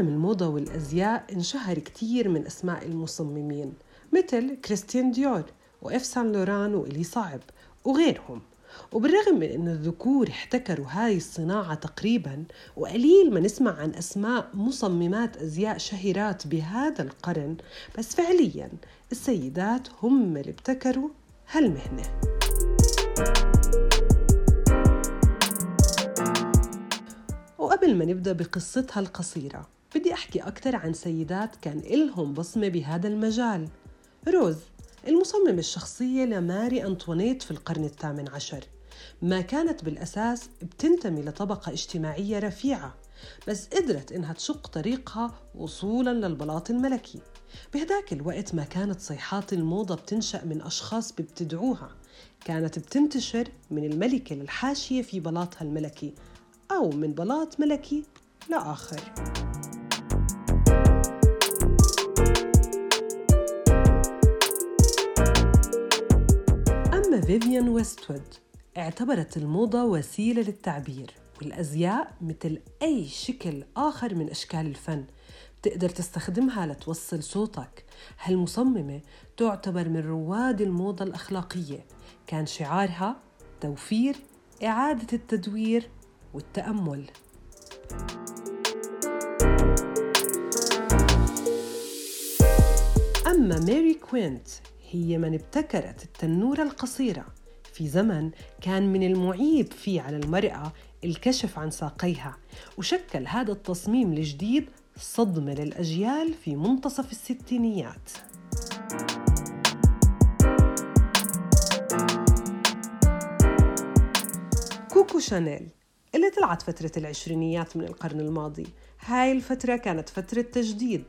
بعالم الموضة والأزياء انشهر كتير من أسماء المصممين مثل كريستيان ديور وإف سان لوران وإلي صعب وغيرهم. وبالرغم من أن الذكور احتكروا هاي الصناعة تقريبا وقليل ما نسمع عن أسماء مصممات أزياء شهيرات بهذا القرن بس فعليا السيدات هم اللي ابتكروا هالمهنة. وقبل ما نبدأ بقصتها القصيرة بدي أحكي أكثر عن سيدات كان إلهم بصمة بهذا المجال. روز المصممة الشخصية لماري أنطوانيت في القرن الثامن عشر. ما كانت بالأساس بتنتمي لطبقة اجتماعية رفيعة بس قدرت إنها تشق طريقها وصولا للبلاط الملكي. بهداك الوقت ما كانت صيحات الموضة بتنشأ من أشخاص بيبتدعوها. كانت بتنتشر من الملكة للحاشية في بلاطها الملكي أو من بلاط ملكي لآخر. فيفيان ويستوود اعتبرت الموضة وسيلة للتعبير والأزياء مثل أي شكل آخر من أشكال الفن بتقدر تستخدمها لتوصل صوتك. هالمصممة تعتبر من رواد الموضة الأخلاقية. كان شعارها توفير إعادة التدوير والتأمل. أما ماري كوينت هي من ابتكرت التنورة القصيرة في زمن كان من المعيب فيه على المرأة الكشف عن ساقيها وشكل هذا التصميم الجديد صدمة للأجيال في منتصف الستينيات. كوكو شانيل اللي طلعت فترة العشرينيات من القرن الماضي. هاي الفترة كانت فترة تجديد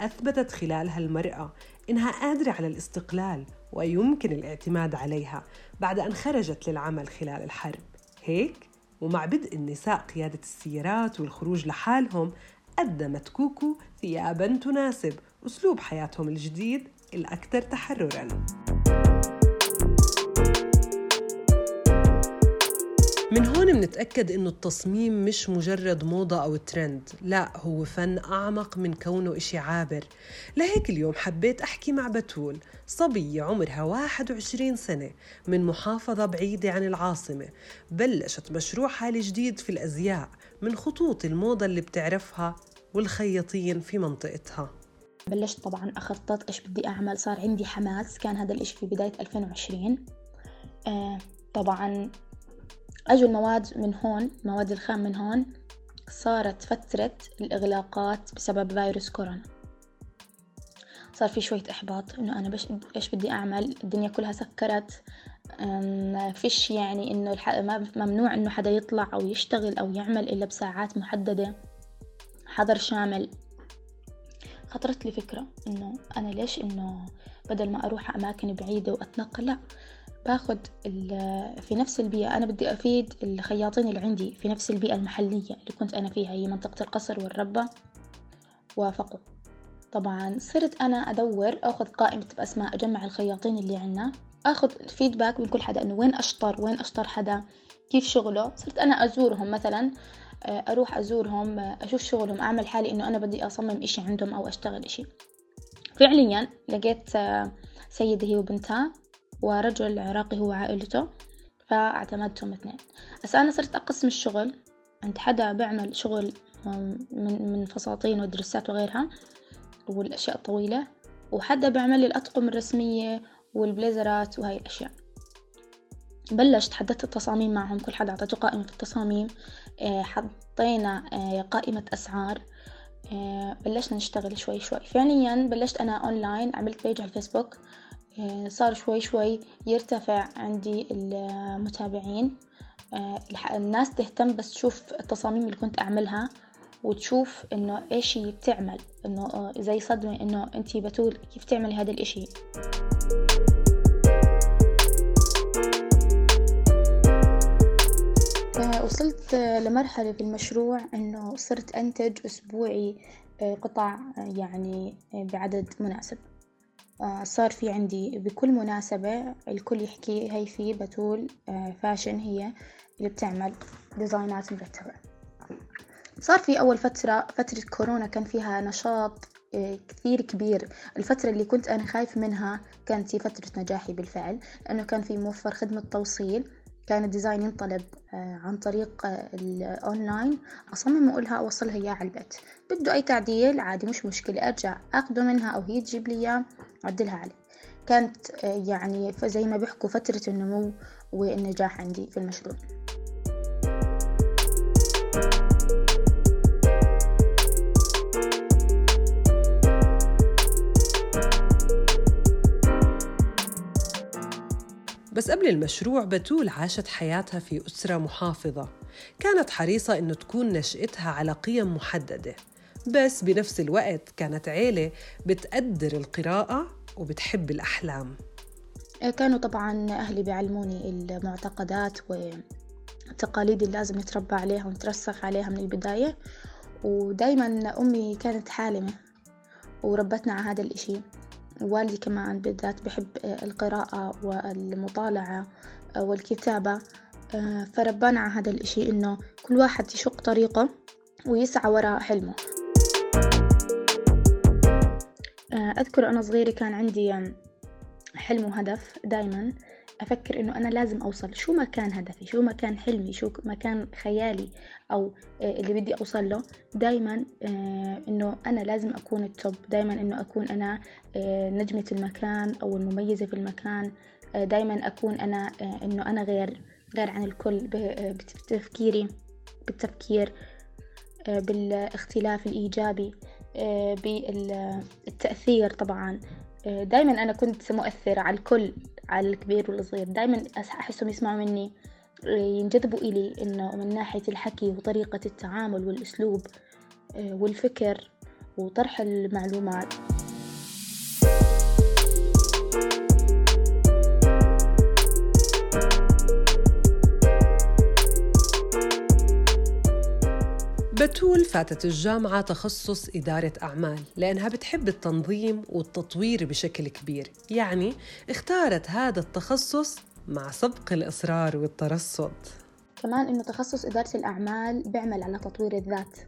أثبتت خلالها المرأة إنها قادرة على الاستقلال ويمكن الاعتماد عليها بعد أن خرجت للعمل خلال الحرب. هيك ومع بدء النساء قيادة السيارات والخروج لحالهم قدمت كوكو ثيابا تناسب أسلوب حياتهم الجديد الأكثر تحرراً. من هون منتأكد إنه التصميم مش مجرد موضة أو ترند. لا هو فن أعمق من كونه إشي عابر. لهيك اليوم حبيت أحكي مع بتول. صبية عمرها 21 سنة من محافظة بعيدة عن العاصمة. بلشت مشروعها الجديد في الأزياء من خطوط الموضة اللي بتعرفها والخياطين في منطقتها. بلشت طبعا أخطط إيش بدي أعمل. صار عندي حماس كان هذا الإشي في بداية 2020 آه طبعا أجوا المواد من هون مواد الخام من هون صارت فترة الإغلاقات بسبب فيروس كورونا. صار في شوية إحباط إنه أنا بش إيش بدي أعمل؟ الدنيا كلها سكرت. ما فيش يعني إنه الح... ما ممنوع إنه حدا يطلع أو يشتغل أو يعمل إلا بساعات محددة. حظر شامل. خطرت لي فكرة إنه أنا ليش إنه بدل ما أروح أماكن بعيدة وأتنقل لأ باخد في نفس البيئة أنا بدي أفيد الخياطين اللي عندي في نفس البيئة المحلية اللي كنت أنا فيها هي منطقة القصر والربة وافقوا. طبعا صرت أنا أدور أخذ قائمة بأسماء أجمع الخياطين اللي عنا أخذ فيدباك من كل حدا إنه وين أشطر وين أشطر حدا كيف شغله. صرت أنا أزورهم مثلا أروح أزورهم أشوف شغلهم أعمل حالي إنه أنا بدي أصمم إشي عندهم أو أشتغل إشي. فعليا لقيت سيدة هي وبنتها ورجل عراقي هو عائلته فاعتمدتهم اثنين. بس أنا صرت أقسم الشغل عند حدا بعمل شغل من من فساتين ودرسات وغيرها والأشياء الطويلة وحدا بيعمل لي الأطقم الرسمية والبليزرات وهاي الأشياء. بلشت حددت التصاميم معهم كل حدا أعطته قائمة التصاميم حطينا قائمة أسعار بلشنا نشتغل شوي شوي. فعليا بلشت أنا أونلاين عملت بيج على الفيسبوك صار شوي شوي يرتفع عندي المتابعين. الناس تهتم بس تشوف التصاميم اللي كنت أعملها وتشوف إنه إيش بتعمل. إنه زي صدمة إنه أنتي بتول كيف تعملي هذا الإشي. وصلت لمرحلة في المشروع إنه صرت أنتج أسبوعي قطع يعني بعدد مناسب. صار في عندي بكل مناسبة الكل يحكي هي في بتول فاشن هي اللي بتعمل ديزاينات مرتبة. صار في أول فترة فترة كورونا كان فيها نشاط آه، كثير كبير. الفترة اللي كنت أنا خايف منها كانت هي فترة نجاحي بالفعل لأنه كان في موفر خدمة توصيل. كان ال design ينطلب آه، عن طريق آه، الأونلاين. أصمم وأقولها أوصلها إياه على البيت. بده أي تعديل عادي مش مشكلة. أرجع أخده منها أو هي تجيب لي إياه أعدلها عليه. كانت يعني زي ما بيحكوا فترة النمو والنجاح عندي في المشروع. بس قبل المشروع بتول عاشت حياتها في أسرة محافظة. كانت حريصة إنه تكون نشأتها على قيم محددة. بس بنفس الوقت كانت عيلة بتقدر القراءة وبتحب الأحلام. كانوا طبعا أهلي بيعلموني المعتقدات والتقاليد اللي لازم نتربى عليها ونترسخ عليها من البداية. ودايما أمي كانت حالمة وربتنا على هذا الإشي. والدي كمان بالذات بحب القراءة والمطالعة والكتابة فربانا على هذا الإشي إنه كل واحد يشق طريقه ويسعى وراء حلمه. أذكر أنا صغيرة كان عندي حلم وهدف دايما. أفكر إنه أنا لازم أوصل شو ما كان هدفي شو ما كان حلمي شو ما كان خيالي أو آه، اللي بدي أوصل له دايما آه، إنه أنا لازم أكون التوب دايما إنه أكون أنا آه، نجمة المكان أو المميزة في المكان دايما أكون أنا إنه أنا غير غير عن الكل بتفكيري بالتفكير بالاختلاف الإيجابي بالتأثير طبعا دايما أنا كنت مؤثرة على الكل. على الكبير والصغير. دايما أحسهم يسمعوا مني ينجذبوا إلي إنه من ناحية الحكي وطريقة التعامل والأسلوب آه، والفكر وطرح المعلومات. بتول فاتت الجامعة تخصص إدارة أعمال لأنها بتحب التنظيم والتطوير بشكل كبير. يعني اختارت هذا التخصص مع سبق الإصرار والترصد. كمان إنه تخصص إدارة الأعمال بيعمل على تطوير الذات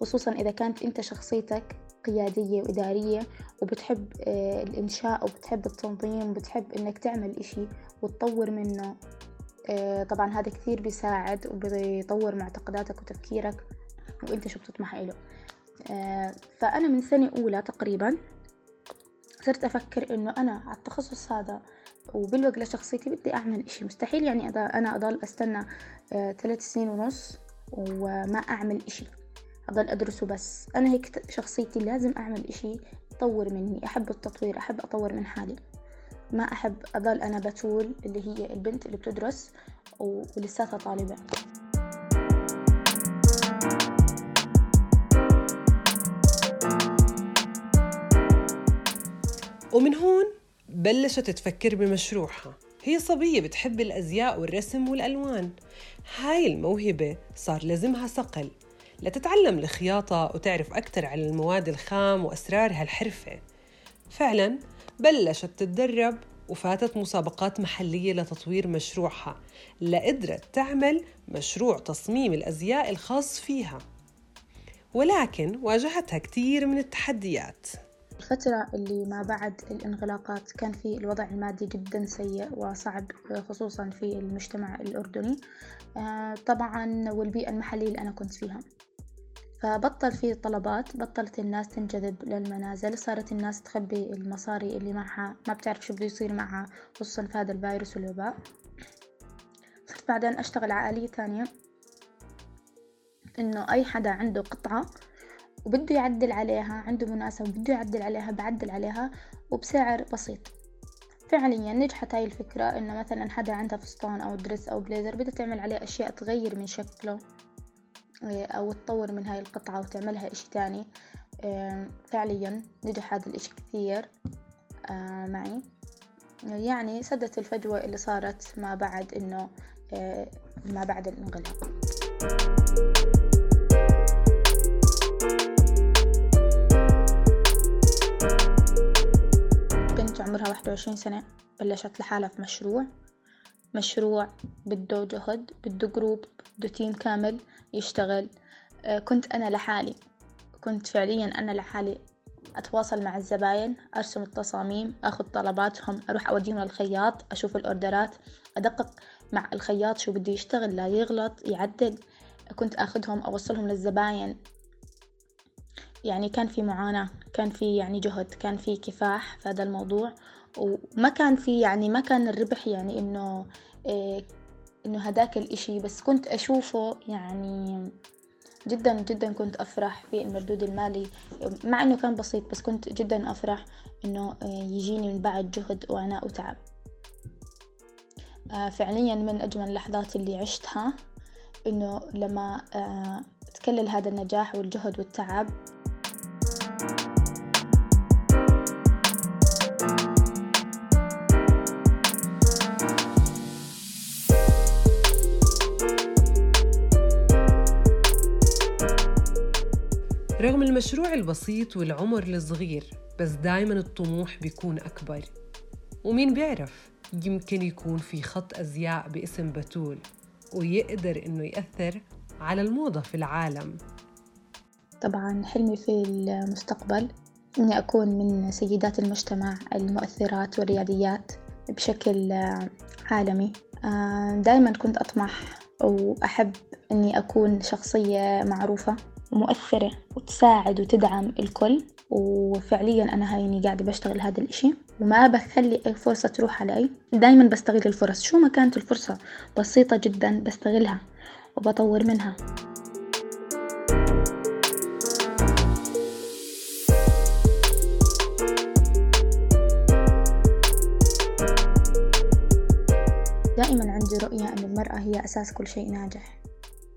خصوصا إذا كانت أنت شخصيتك قيادية وإدارية وبتحب آه، الإنشاء وبتحب التنظيم وبتحب إنك تعمل إشي وتطور منه آه، طبعا هذا كثير بيساعد وبيطور معتقداتك وتفكيرك. وانت شو بتطمح له آه، فأنا من سنة أولى تقريبا صرت أفكر إنه أنا على التخصص هذا وبالوقت لشخصيتي بدي أعمل إشي. مستحيل يعني أنا أضل أستنى آه، ثلاث سنين ونص وما أعمل إشي. أضل أدرسه بس. أنا هيك شخصيتي لازم أعمل إشي يطور مني. أحب التطوير أحب أطور من حالي. ما أحب أضل أنا بتول اللي هي البنت اللي بتدرس ولساتها طالبة. ومن هون بلشت تفكر بمشروعها. هي صبية بتحب الأزياء والرسم والألوان. هاي الموهبة صار لازمها صقل. لتتعلم الخياطة وتعرف أكثر عن المواد الخام وأسرار هالحرفة. فعلا بلشت تتدرب وفاتت مسابقات محلية لتطوير مشروعها لقدرت تعمل مشروع تصميم الأزياء الخاص فيها. ولكن واجهتها كثير من التحديات. الفترة اللي ما بعد الانغلاقات كان في الوضع المادي جدا سيء وصعب خصوصا في المجتمع الأردني. آه، طبعا والبيئة المحلية اللي أنا كنت فيها. فبطل في طلبات بطلت الناس تنجذب للمنازل. صارت الناس تخبي المصاري اللي معها ما بتعرف شو بده يصير معها خصوصا في هذا الفيروس والوباء. صرت بعدين أشتغل على آلية تانية إنه أي حدا عنده قطعة وبده يعدل عليها عنده مناسبة بده يعدل عليها بعدل عليها وبسعر بسيط. فعليا نجحت هاي الفكرة إنه مثلا حدا عنده فستان أو دريس أو بليزر بدها تعمل عليه أشياء تغير من شكله إيه، أو تطور من هاي القطعة وتعملها إشي تاني. إيه، فعليا نجح هذا الإشي كثير آه، معي. يعني سدت الفجوة اللي صارت ما بعد إنه إيه، ما بعد الانغلاق عمرها واحد وعشرين سنة بلشت لحالها في مشروع. مشروع بده جهد بده group بده team كامل يشتغل. آه، كنت أنا لحالي. كنت فعليا أنا لحالي أتواصل مع الزباين أرسم التصاميم أخذ طلباتهم أروح أوديهم للخياط أشوف ال orders أدقق مع الخياط شو بده يشتغل لا يغلط يعدل. كنت أخذهم أوصلهم للزباين. يعني كان في معاناة كان في يعني جهد كان في كفاح في هذا الموضوع. وما كان في يعني ما كان الربح يعني إنه إيه إنه هداك الإشي. بس كنت أشوفه يعني جدا جدا كنت أفرح في المردود المالي. مع إنه كان بسيط بس كنت جدا أفرح إنه يجيني من بعد جهد وعناء وتعب. آه، فعليا من أجمل اللحظات اللي عشتها إنه لما آه، تكلل هذا النجاح والجهد والتعب رغم المشروع البسيط والعمر الصغير بس دايما الطموح بيكون أكبر. ومين بيعرف؟ يمكن يكون في خط أزياء باسم بتول ويقدر إنه يأثر على الموضة في العالم. طبعا حلمي في المستقبل إني أكون من سيدات المجتمع المؤثرات والرياديات بشكل عالمي. دائما كنت أطمح وأحب إني أكون شخصية معروفة. ومؤثرة وتساعد وتدعم الكل وفعليا أنا هايني قاعدة بشتغل هذا الإشي. وما بخلي أي فرصة تروح علي دايما بستغل الفرص. شو ما كانت الفرصة؟ بسيطة جدا بستغلها وبطور منها. دائما عندي رؤية أن المرأة هي أساس كل شيء ناجح.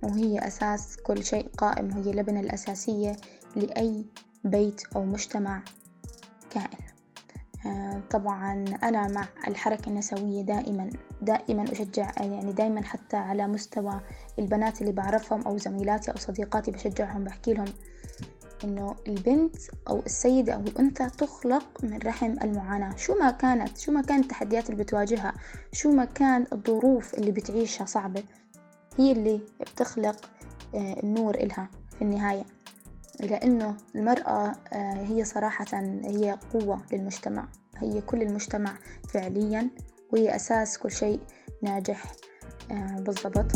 وهي أساس كل شيء قائم وهي اللبنة الأساسية لأي بيت أو مجتمع كائن. آه، طبعا أنا مع الحركة النسوية دائما دائما أشجع يعني دائما حتى على مستوى البنات اللي بعرفهم أو زميلاتي أو صديقاتي بشجعهم بحكي لهم إنه البنت أو السيدة أو الأنثى تخلق من رحم المعاناة. شو ما كانت شو ما كانت التحديات اللي بتواجهها شو ما كان الظروف اللي بتعيشها صعبة. هي اللي بتخلق آه، النور إلها في النهاية. لأنه المرأة آه، هي صراحة هي قوة للمجتمع. هي كل المجتمع فعليا وهي أساس كل شيء ناجح آه، بالضبط.